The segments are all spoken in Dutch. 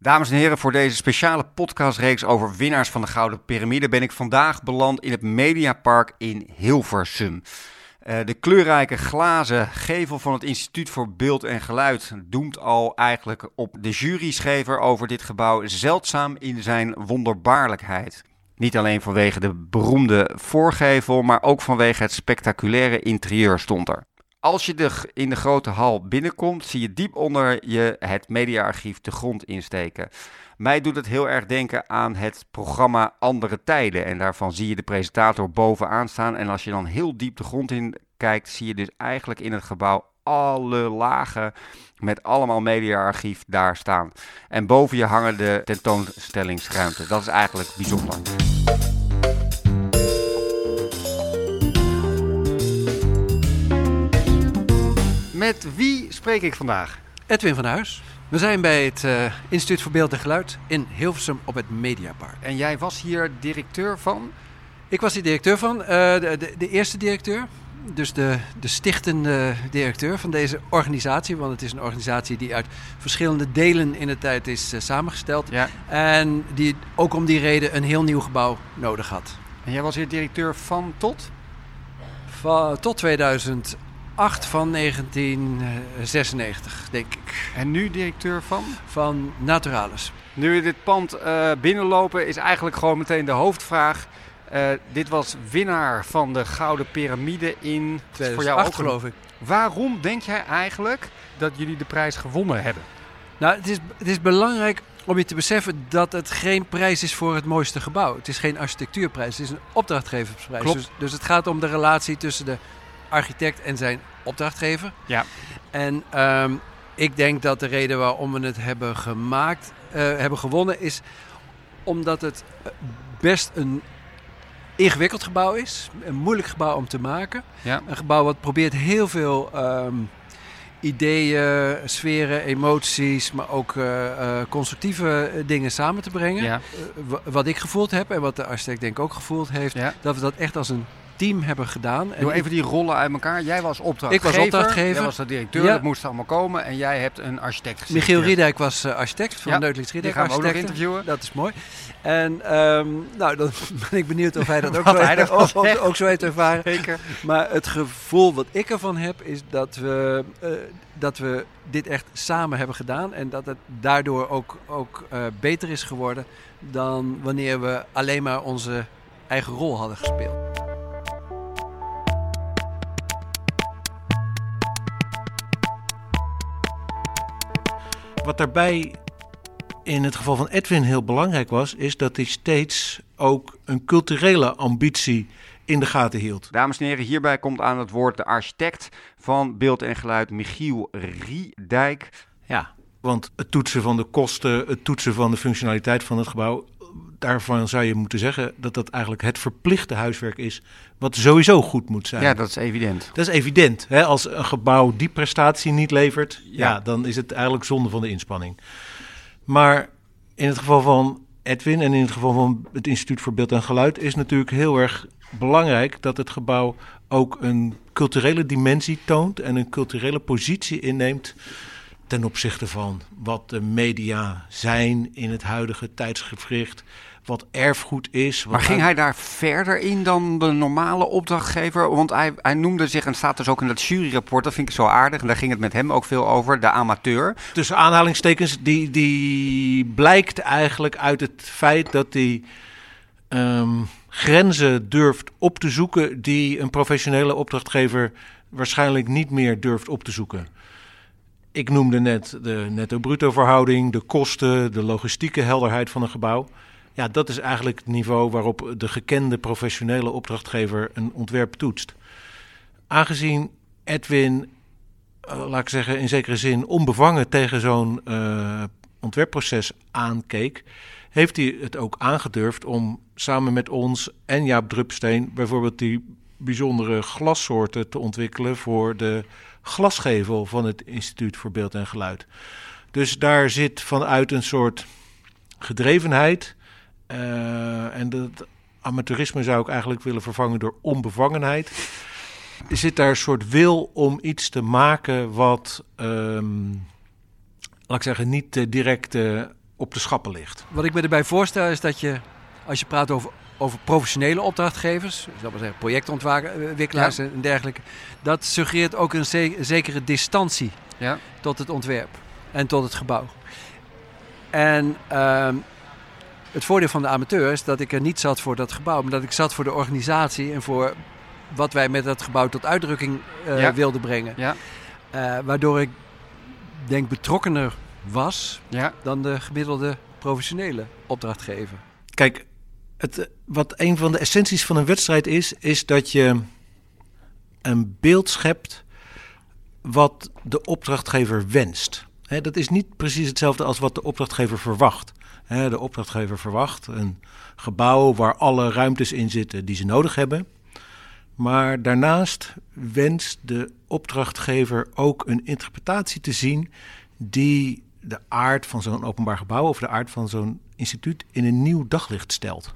Dames en heren, voor deze speciale podcastreeks over winnaars van de Gouden Piramide ben ik vandaag beland in het Mediapark in Hilversum. Uh, de kleurrijke glazen gevel van het Instituut voor Beeld en Geluid doemt al eigenlijk op de juryschever over dit gebouw zeldzaam in zijn wonderbaarlijkheid. Niet alleen vanwege de beroemde voorgevel, maar ook vanwege het spectaculaire interieur stond er. Als je in de grote hal binnenkomt, zie je diep onder je het mediaarchief de grond insteken. Mij doet het heel erg denken aan het programma Andere Tijden. En daarvan zie je de presentator bovenaan staan. En als je dan heel diep de grond in kijkt, zie je dus eigenlijk in het gebouw alle lagen met allemaal mediaarchief daar staan. En boven je hangen de tentoonstellingsruimte. Dat is eigenlijk bijzonder. Met wie spreek ik vandaag? Edwin van Huis. We zijn bij het uh, Instituut voor Beeld en Geluid in Hilversum op het Mediapark. En jij was hier directeur van? Ik was hier directeur van, uh, de, de, de, eerste directeur. Dus de, de stichtende directeur van deze organisatie. Want het is een organisatie die uit verschillende delen in de tijd is uh, samengesteld. Ja. En die ook om die reden een heel nieuw gebouw nodig had. En jij was hier directeur van tot? Van, tot 2000. 8 van 1996, denk ik. En nu directeur van? Van Naturalis. Nu we dit pand uh, binnenlopen is eigenlijk gewoon meteen de hoofdvraag. Uh, dit was winnaar van de Gouden Piramide in... 2008 voor jou ook geloof ik. Waarom denk jij eigenlijk dat jullie de prijs gewonnen hebben? Nou, het is, het is belangrijk om je te beseffen dat het geen prijs is voor het mooiste gebouw. Het is geen architectuurprijs, het is een opdrachtgeversprijs. Klopt. Dus, dus het gaat om de relatie tussen de architect en zijn opdrachtgever. Ja. En um, ik denk dat de reden waarom we het hebben gemaakt, uh, hebben gewonnen, is omdat het best een ingewikkeld gebouw is. Een moeilijk gebouw om te maken. Ja. Een gebouw wat probeert heel veel um, ideeën, sferen, emoties, maar ook uh, uh, constructieve dingen samen te brengen. Ja. wat ik gevoeld heb en wat de architect denk ik ook gevoeld heeft, Ja. dat we dat echt als een team hebben gedaan. Doe even die rollen uit elkaar. Jij was opdrachtgever. Ik was opdrachtgever. Jij was de directeur. Ja. Dat moest allemaal komen. En jij hebt een architect gezien. Michiel Riedijk was uh, architect van Ja, Neutlitz Die Riedijk. gaan we ook nog interviewen. Dat is mooi. En um, nou, dan ben ik benieuwd of hij dat ook, zo, heeft, ook, ook zo heeft ervaren. Zeker. Maar het gevoel wat ik ervan heb is dat we, uh, dat we dit echt samen hebben gedaan. En dat het daardoor ook, ook uh, beter is geworden dan wanneer we alleen maar onze eigen rol hadden gespeeld. Wat daarbij in het geval van Edwin heel belangrijk was, is dat hij steeds ook een culturele ambitie in de gaten hield. Dames en heren, hierbij komt aan het woord de architect van beeld en geluid, Michiel Riedijk. Ja, want het toetsen van de kosten, het toetsen van de functionaliteit van het gebouw, daarvan zou je moeten zeggen dat dat eigenlijk het verplichte huiswerk is, wat sowieso goed moet zijn. Ja, dat is evident. Dat is evident. Hè? Als een gebouw die prestatie niet levert, ja. Ja. dan is het eigenlijk zonde van de inspanning. Maar in het geval van Edwin en in het geval van het Instituut voor Beeld en Geluid is natuurlijk heel erg belangrijk dat het gebouw ook een culturele dimensie toont en een culturele positie inneemt ten opzichte van wat de media zijn in het huidige tijdsgevricht, wat erfgoed is. Wat Maar ging hij daar verder in dan de normale opdrachtgever? Want hij, hij noemde zich, en staat dus ook in dat juryrapport, dat vind ik zo aardig, en daar ging het met hem ook veel over, de amateur. tussen aanhalingstekens, die, die blijkt eigenlijk uit het feit dat hij ehm, grenzen durft op te zoeken die een professionele opdrachtgever waarschijnlijk niet meer durft op te zoeken. Ik noemde net de netto-bruto verhouding, de kosten, de logistieke helderheid van een gebouw. Ja, dat is eigenlijk het niveau waarop de gekende professionele opdrachtgever een ontwerp toetst. Aangezien Edwin uh, laat ik zeggen, in zekere zin onbevangen tegen zo'n uh, ontwerpproces aankeek, heeft hij het ook aangedurfd om samen met ons en Jaap Drupsteen bijvoorbeeld die bijzondere glassoorten te ontwikkelen voor de glasgevel van het Instituut voor Beeld en Geluid. Dus daar zit vanuit een soort gedrevenheid uh, en dat amateurisme zou ik eigenlijk willen vervangen door onbevangenheid zit daar een soort wil om iets te maken wat, um, laat ik zeggen, niet uh, direct uh, op de schappen ligt. Wat ik me erbij voorstel is dat je, als je praat over, over professionele opdrachtgevers, zal maar zeggen projectontwikkelaars en dergelijke, dat suggereert ook een ze- zekere distantie Ja. tot het ontwerp en tot het gebouw. En ehm, het voordeel van de amateur is dat ik er niet zat voor dat gebouw, maar dat ik zat voor de organisatie en voor wat wij met dat gebouw tot uitdrukking eh, Ja. wilden brengen. Ja. Eh, waardoor ik denk betrokkener was Ja. dan de gemiddelde professionele opdrachtgever. Kijk, het, wat een van de essenties van een wedstrijd is, is dat je een beeld schept wat de opdrachtgever wenst. Dat is niet precies hetzelfde als wat de opdrachtgever verwacht. De opdrachtgever verwacht een gebouw waar alle ruimtes in zitten die ze nodig hebben. Maar daarnaast wenst de opdrachtgever ook een interpretatie te zien die de aard van zo'n openbaar gebouw of de aard van zo'n instituut in een nieuw daglicht stelt.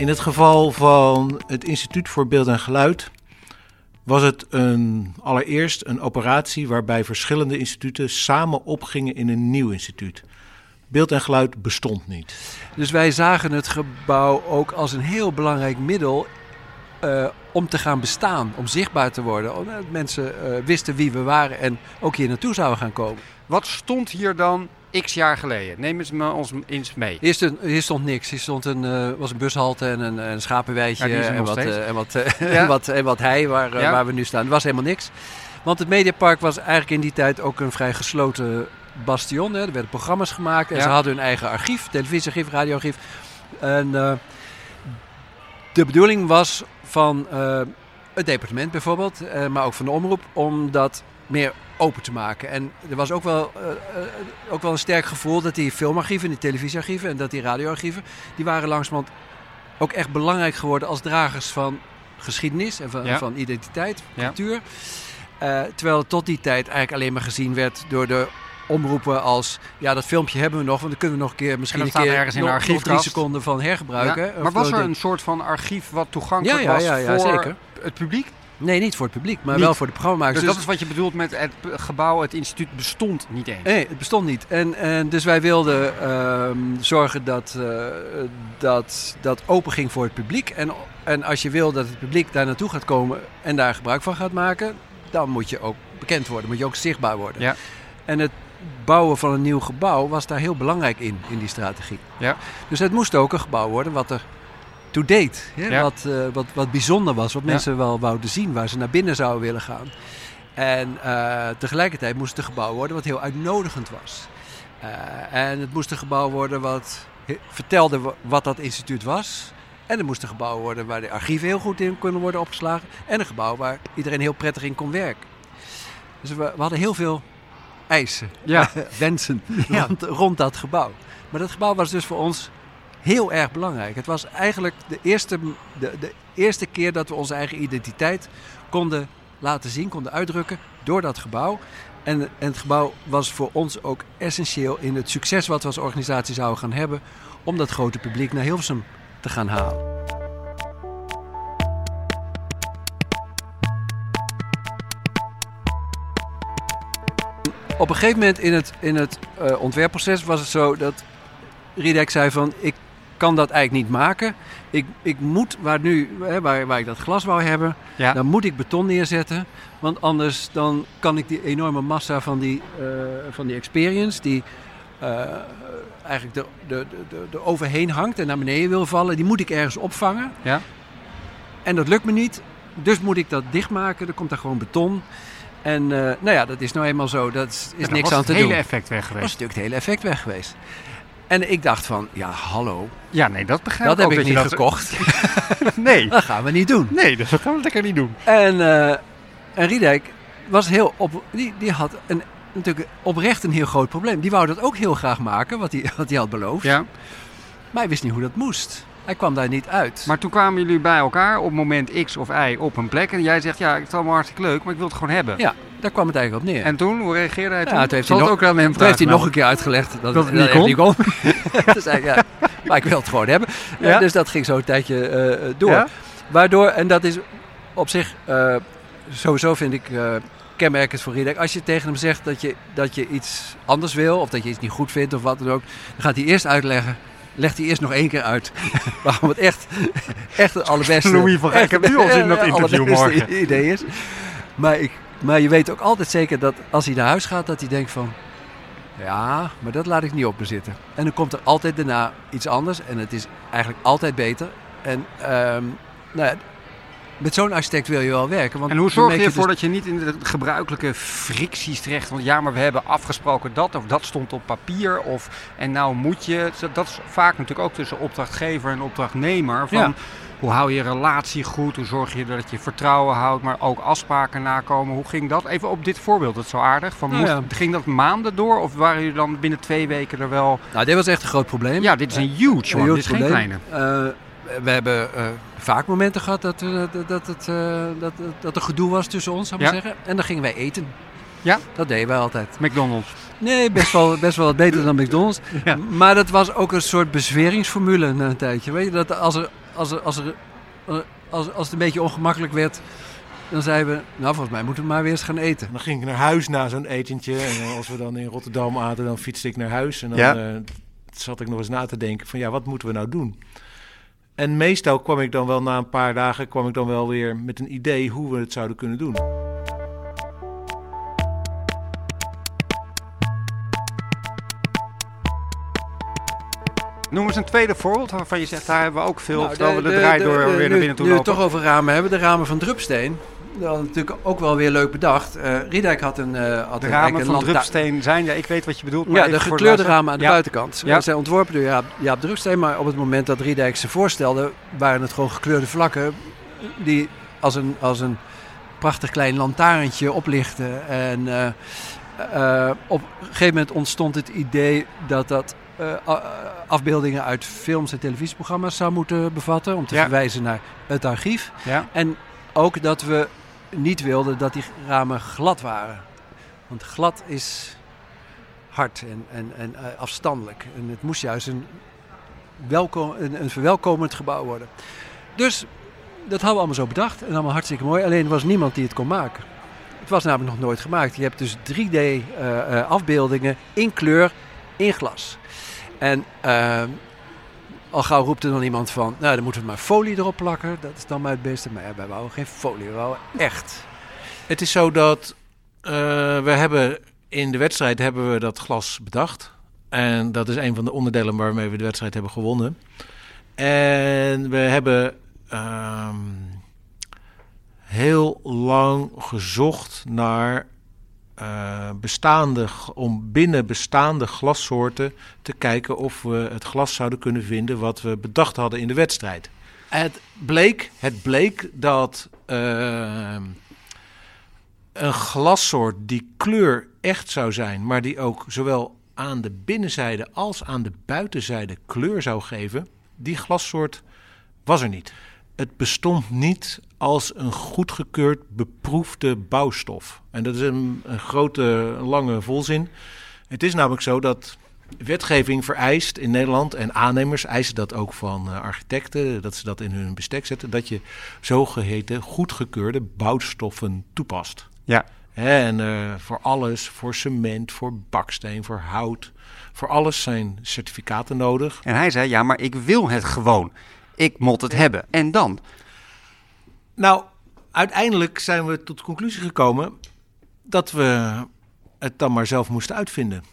In het geval van het Instituut voor Beeld en Geluid was het een, allereerst een operatie waarbij verschillende instituten samen opgingen in een nieuw instituut. Beeld en geluid bestond niet. Dus wij zagen het gebouw ook als een heel belangrijk middel eh, om te gaan bestaan, om zichtbaar te worden. Omdat mensen eh, wisten wie we waren en ook hier naartoe zouden gaan komen. Wat stond hier dan x jaar geleden? Neem eens me ons eens mee. Hier stond, hier stond niks. Hier stond een, eh, was een bushalte en een, een schapenweidje Ja, en, wat, eh, en, wat, eh, Ja. en, wat, en wat hei waar, eh, Ja. waar we nu staan. Er was helemaal niks. Want het Mediapark was eigenlijk in die tijd ook een vrij gesloten bastion. Hè. Er werden programma's gemaakt en ze hadden hun eigen archief, televisiearchief, radioarchief. En eh, de bedoeling was van eh, het departement bijvoorbeeld, eh, maar ook van de omroep, om dat meer open te maken. En er was ook wel, eh, eh, ook wel een sterk gevoel dat die filmarchieven, die televisiearchieven en dat die radioarchieven, die waren langzamerhand ook echt belangrijk geworden als dragers van geschiedenis en van, Ja. van identiteit, Ja. cultuur. Eh, terwijl het tot die tijd eigenlijk alleen maar gezien werd door de omroepen als... ja, dat filmpje hebben we nog, want dan kunnen we nog een keer... misschien En een keer ergens in nog, nog drie seconden van hergebruiken. Ja. Maar was er een soort van archief wat toegankelijk was voor zeker. het publiek? Nee, niet voor het publiek, maar Niet. wel voor de programmamakers. Dus dat is wat je bedoelt met het gebouw, het instituut bestond niet eens. Nee, het bestond niet. En, en dus wij wilden ehm, zorgen dat, eh, dat dat open ging voor het publiek. En, en als je wil dat het publiek daar naartoe gaat komen en daar gebruik van gaat maken, dan moet je ook bekend worden, moet je ook zichtbaar worden. Ja. En het bouwen van een nieuw gebouw was daar heel belangrijk in, in die strategie. Ja. Dus het moest ook een gebouw worden wat er toe deed. Hè? Ja. Wat, eh, wat, wat bijzonder was, wat Ja. mensen wel wouden zien, waar ze naar binnen zouden willen gaan. En eh, tegelijkertijd moest het een gebouw worden wat heel uitnodigend was. Eh, en het moest een gebouw worden wat vertelde wa- wat dat instituut was. En het moest een gebouw worden waar de archieven heel goed in konden worden opgeslagen. En een gebouw waar iedereen heel prettig in kon werken. Dus we, we hadden heel veel eisen, Ja. wensen rond, rond dat gebouw. Maar dat gebouw was dus voor ons heel erg belangrijk. Het was eigenlijk de eerste, de, de eerste keer dat we onze eigen identiteit konden laten zien, konden uitdrukken door dat gebouw. En, en het gebouw was voor ons ook essentieel in het succes wat we als organisatie zouden gaan hebben om dat grote publiek naar Hilversum te gaan halen. Op een gegeven moment in het, in het eh, ontwerpproces was het zo dat Riedek zei van ik kan dat eigenlijk niet maken. Ik, ik moet, waar, nu, hè, waar, waar ik dat glas wou hebben, Ja. dan moet ik beton neerzetten. Want anders dan kan ik die enorme massa van die, eh, van die experience, die eh, eigenlijk de, de, de, de overheen hangt en naar beneden wil vallen, die moet ik ergens opvangen. Ja. En dat lukt me niet. Dus moet ik dat dichtmaken. Er komt daar gewoon beton. En eh, nou ja, dat is nou eenmaal zo. Dat is, is Dan niks was aan het te hele doen. effect weg was geweest. natuurlijk het hele effect weg geweest. En ik dacht van, ja hallo, Ja, nee, dat begrijp dat ik heb ook ik niet dat- gekocht. Nee, dat gaan we niet doen. nee, dat gaan we lekker niet doen. En, eh en Riedijk was heel op, die, die had een, natuurlijk oprecht een heel groot probleem. Die wou dat ook heel graag maken, wat hij, wat hij had beloofd. Ja, Maar hij wist niet hoe dat moest. Hij kwam daar niet uit. maar toen kwamen jullie bij elkaar op moment X of Y op een plek. En jij zegt, ja, het is allemaal hartstikke leuk, maar ik wil het gewoon hebben. ja, daar kwam het eigenlijk op neer. En toen, hoe reageerde hij Ja, toen? heeft hij nog- ook aan hem Toen heeft hij nog een keer uitgelegd dat, Dat het niet echt kon? niet zei ja, maar ik wil het gewoon hebben. Ja? Eh, dus dat ging zo een tijdje eh, door. Ja? Waardoor, en dat is op zich, uh, sowieso vind ik uh, kenmerkend voor Riedek. Als je tegen hem zegt dat je, dat je iets anders wil, of dat je iets niet goed vindt of wat dan ook, dan gaat hij eerst uitleggen legt hij eerst nog één keer uit waarom het echt, echt het allerbeste... Louis van heb nu al zin in dat interview morgen. idee is. Maar, ik, maar je weet ook altijd zeker dat als hij naar huis gaat, dat hij denkt van... Ja, maar dat laat ik niet op me zitten. En dan komt er altijd daarna iets anders en het is eigenlijk altijd beter. En um, nou ja, met zo'n architect wil je wel werken. Want en hoe zorg je ervoor dus... dat je niet in de gebruikelijke fricties terecht... want ja, maar we hebben afgesproken dat of dat stond op papier... Of, en nou moet je... Dat is vaak natuurlijk ook tussen opdrachtgever en opdrachtnemer... Van, Hoe hou je relatie goed? Hoe zorg je dat je vertrouwen houdt, maar ook afspraken nakomen? Hoe ging dat? Even op dit voorbeeld, dat is zo aardig. Van, moest, Ging dat maanden door of waren jullie dan binnen twee weken er wel... Nou, dit was echt een groot probleem. Ja, dit is een huge one. Dit is geen kleine. Uh, we hebben uh, vaak momenten gehad dat, uh, dat, het, uh, dat, dat er gedoe was tussen ons, zou ik zeggen. En dan gingen wij eten. Ja? Dat deden wij altijd. McDonald's? Nee, best wel, best wel wat beter dan McDonald's. Ja. Maar dat was ook een soort bezweringsformule na een tijdje. Weet je, dat als, er, als, er, als, er, als, als het een beetje ongemakkelijk werd, dan zeiden we, nou volgens mij moeten we maar weer eens gaan eten. Dan ging ik naar huis na zo'n etentje. En als we dan in Rotterdam aten, dan fietste ik naar huis. En dan ja. zat ik nog eens na te denken van, ja, wat moeten we nou doen? En meestal kwam ik dan wel na een paar dagen kwam ik dan wel weer met een idee hoe we het zouden kunnen doen. Noem eens een tweede voorbeeld waarvan je zegt, daar hebben we ook veel, nou, terwijl we de, draai door weer naar binnen toe nu lopen. Nu we het toch over ramen hebben, de ramen van Drupsteen dat natuurlijk ook wel weer leuk bedacht. Uh, Riedijk had een... Uh, had de ramen van Drupsteen zijn, ja, ik weet wat je bedoelt. Maar ja, de gekleurde ramen aan de buitenkant. Ja. zijn ontworpen door Jaap, Jaap Drupsteen, maar op het moment dat Riedijk ze voorstelde, waren het gewoon gekleurde vlakken die als een, als een prachtig klein lantaarntje oplichten. En uh, op een gegeven moment ontstond het idee dat dat afbeeldingen uit films en televisieprogramma's zou moeten bevatten. Om te verwijzen naar het archief. Ja. En ook dat we niet wilde dat die ramen glad waren. Want glad is hard en, en, en uh, afstandelijk. En het moest juist een, welkom, een, een verwelkomend gebouw worden. Dus dat hadden we allemaal zo bedacht en allemaal hartstikke mooi. Alleen er was niemand die het kon maken. Het was namelijk nog nooit gemaakt. Je hebt dus 3D-afbeeldingen eh, uh, in kleur in glas. En uh, al gauw roept er dan iemand van, nou dan moeten we maar folie erop plakken. Dat is dan maar het beste. Maar ja, wij wouden geen folie, we wouden echt. Het is zo dat uh, we hebben in de wedstrijd hebben we dat glas bedacht. En dat is een van de onderdelen waarmee we de wedstrijd hebben gewonnen. En we hebben uh, heel lang gezocht naar uh, bestaande, om binnen bestaande glassoorten te kijken of we het glas zouden kunnen vinden wat we bedacht hadden in de wedstrijd. Het bleek, het bleek dat uh, een glassoort die kleur echt zou zijn, maar die ook zowel aan de binnenzijde als aan de buitenzijde kleur zou geven, die glassoort was er niet. Het bestond niet als een goedgekeurd beproefde bouwstof. En dat is een, een grote, lange volzin. Het is namelijk zo dat wetgeving vereist in Nederland, en aannemers eisen dat ook van uh, architecten, dat ze dat in hun bestek zetten, dat je zogeheten goedgekeurde bouwstoffen toepast. Ja. En uh, voor alles, voor cement, voor baksteen, voor hout, voor alles zijn certificaten nodig. En hij zei, ja, maar ik wil het gewoon. Ik moet het hebben. En dan? Nou, uiteindelijk zijn we tot de conclusie gekomen dat we het dan maar zelf moesten uitvinden.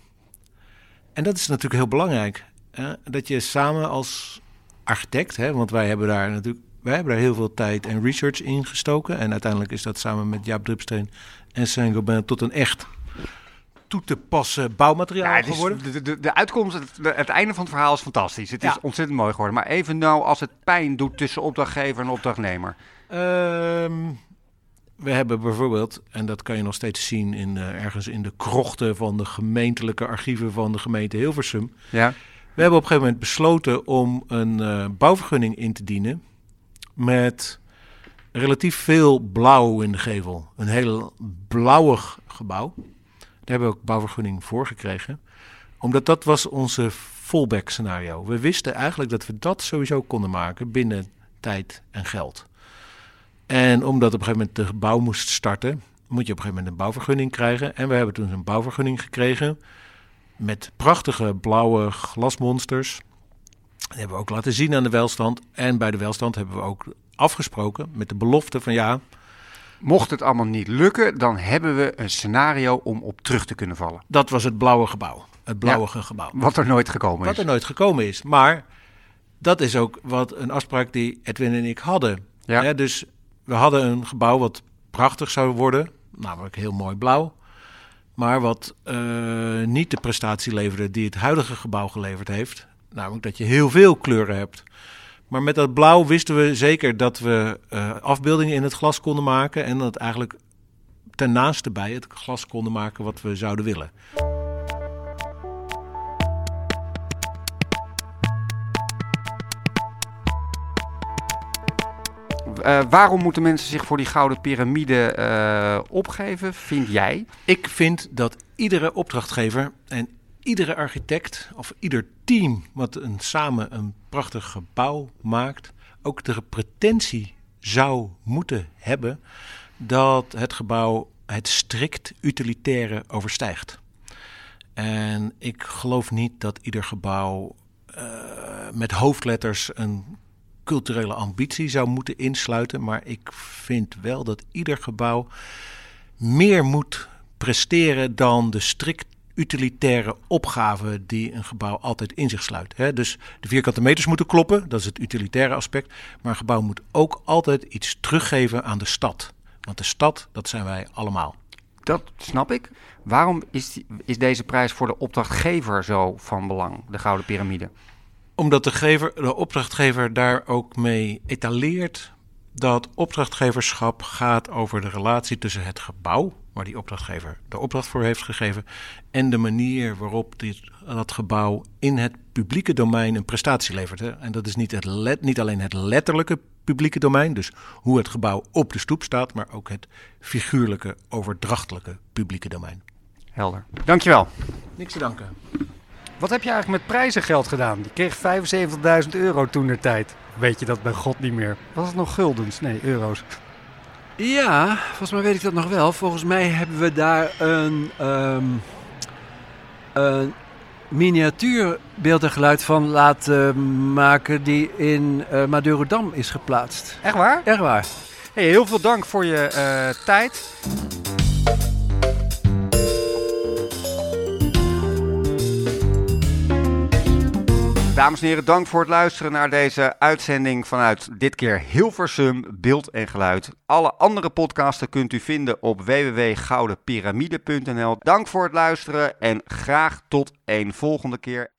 En dat is natuurlijk heel belangrijk. Hè? Dat je samen als architect, hè, want wij hebben daar natuurlijk wij hebben daar heel veel tijd en research in gestoken. En uiteindelijk is dat samen met Jaap Drupsteen en Saint-Gobain tot een echt toe te passen bouwmateriaal ja, geworden. De, de, de, uitkomst, het, het, einde van het verhaal is fantastisch. Het is ontzettend mooi geworden. Maar even nou als het pijn doet tussen opdrachtgever en opdrachtnemer. Ehm, we hebben bijvoorbeeld, en dat kan je nog steeds zien in, uh, ergens in de krochten van de gemeentelijke archieven van de gemeente Hilversum. Ja. We hebben op een gegeven moment besloten om een uh, bouwvergunning in te dienen met relatief veel blauw in de gevel. Een heel blauwig gebouw. Daar hebben we ook bouwvergunning voor gekregen. Omdat dat was onze fallback scenario. We wisten eigenlijk dat we dat sowieso konden maken binnen tijd en geld. En omdat op een gegeven moment de bouw moest starten, moet je op een gegeven moment een bouwvergunning krijgen. En we hebben toen een bouwvergunning gekregen met prachtige blauwe glasmonsters. Die hebben we ook laten zien aan de welstand. En bij de welstand hebben we ook afgesproken met de belofte van ja, Mocht het allemaal niet lukken, dan hebben we een scenario om op terug te kunnen vallen. dat was het blauwe gebouw. Het blauwige gebouw. Wat er nooit gekomen Wat is. er nooit gekomen is. Maar dat is ook wat een afspraak die Edwin en ik hadden. Ja. Dus we hadden een gebouw wat prachtig zou worden, namelijk heel mooi blauw. Maar wat eh, niet de prestatie leverde die het huidige gebouw geleverd heeft. Namelijk dat je heel veel kleuren hebt. Maar met dat blauw wisten we zeker dat we eh, afbeeldingen in het glas konden maken. En dat eigenlijk ten naaste bij het glas konden maken wat we zouden willen. Eh, waarom moeten mensen zich voor die gouden piramide eh, opgeven, vind jij? Ik vind dat iedere opdrachtgever en iedere architect of ieder team wat een, samen een prachtig gebouw maakt, ook de pretentie zou moeten hebben dat het gebouw het strikt utilitaire overstijgt. En ik geloof niet dat ieder gebouw eh, met hoofdletters een culturele ambitie zou moeten insluiten. Maar ik vind wel dat ieder gebouw meer moet presteren dan de strikt utilitaire opgave die een gebouw altijd in zich sluit. Hè? Dus de vierkante meters moeten kloppen, dat is het utilitaire aspect. Maar een gebouw moet ook altijd iets teruggeven aan de stad. Want de stad, dat zijn wij allemaal. Dat snap ik. Waarom is, die- is deze prijs voor de opdrachtgever zo van belang, de gouden piramide? Omdat de, gever, de opdrachtgever daar ook mee etaleert dat opdrachtgeverschap gaat over de relatie tussen het gebouw, waar die opdrachtgever de opdracht voor heeft gegeven, en de manier waarop dit, dat gebouw in het publieke domein een prestatie levert. Hè. En dat is niet, het let, niet alleen het letterlijke publieke domein, dus hoe het gebouw op de stoep staat, maar ook het figuurlijke, overdrachtelijke publieke domein. Helder. Dankjewel. Niks te danken. Wat heb je eigenlijk met prijzengeld gedaan? Je kreeg 75.000 euro toen der tijd. Weet je dat bij God niet meer? Was het nog guldens? Nee, euro's. Ja, volgens mij weet ik dat nog wel. Volgens mij hebben we daar een, ehm een miniatuur beeld en geluid van laten maken die in eh Madurodam is geplaatst. Echt waar? Echt waar. Hey, heel veel dank voor je eh, tijd. Dames en heren, dank voor het luisteren naar deze uitzending vanuit dit keer Hilversum Beeld en Geluid. Alle andere podcasten kunt u vinden op www.goudenpyramide.nl. Dank voor het luisteren en graag tot een volgende keer.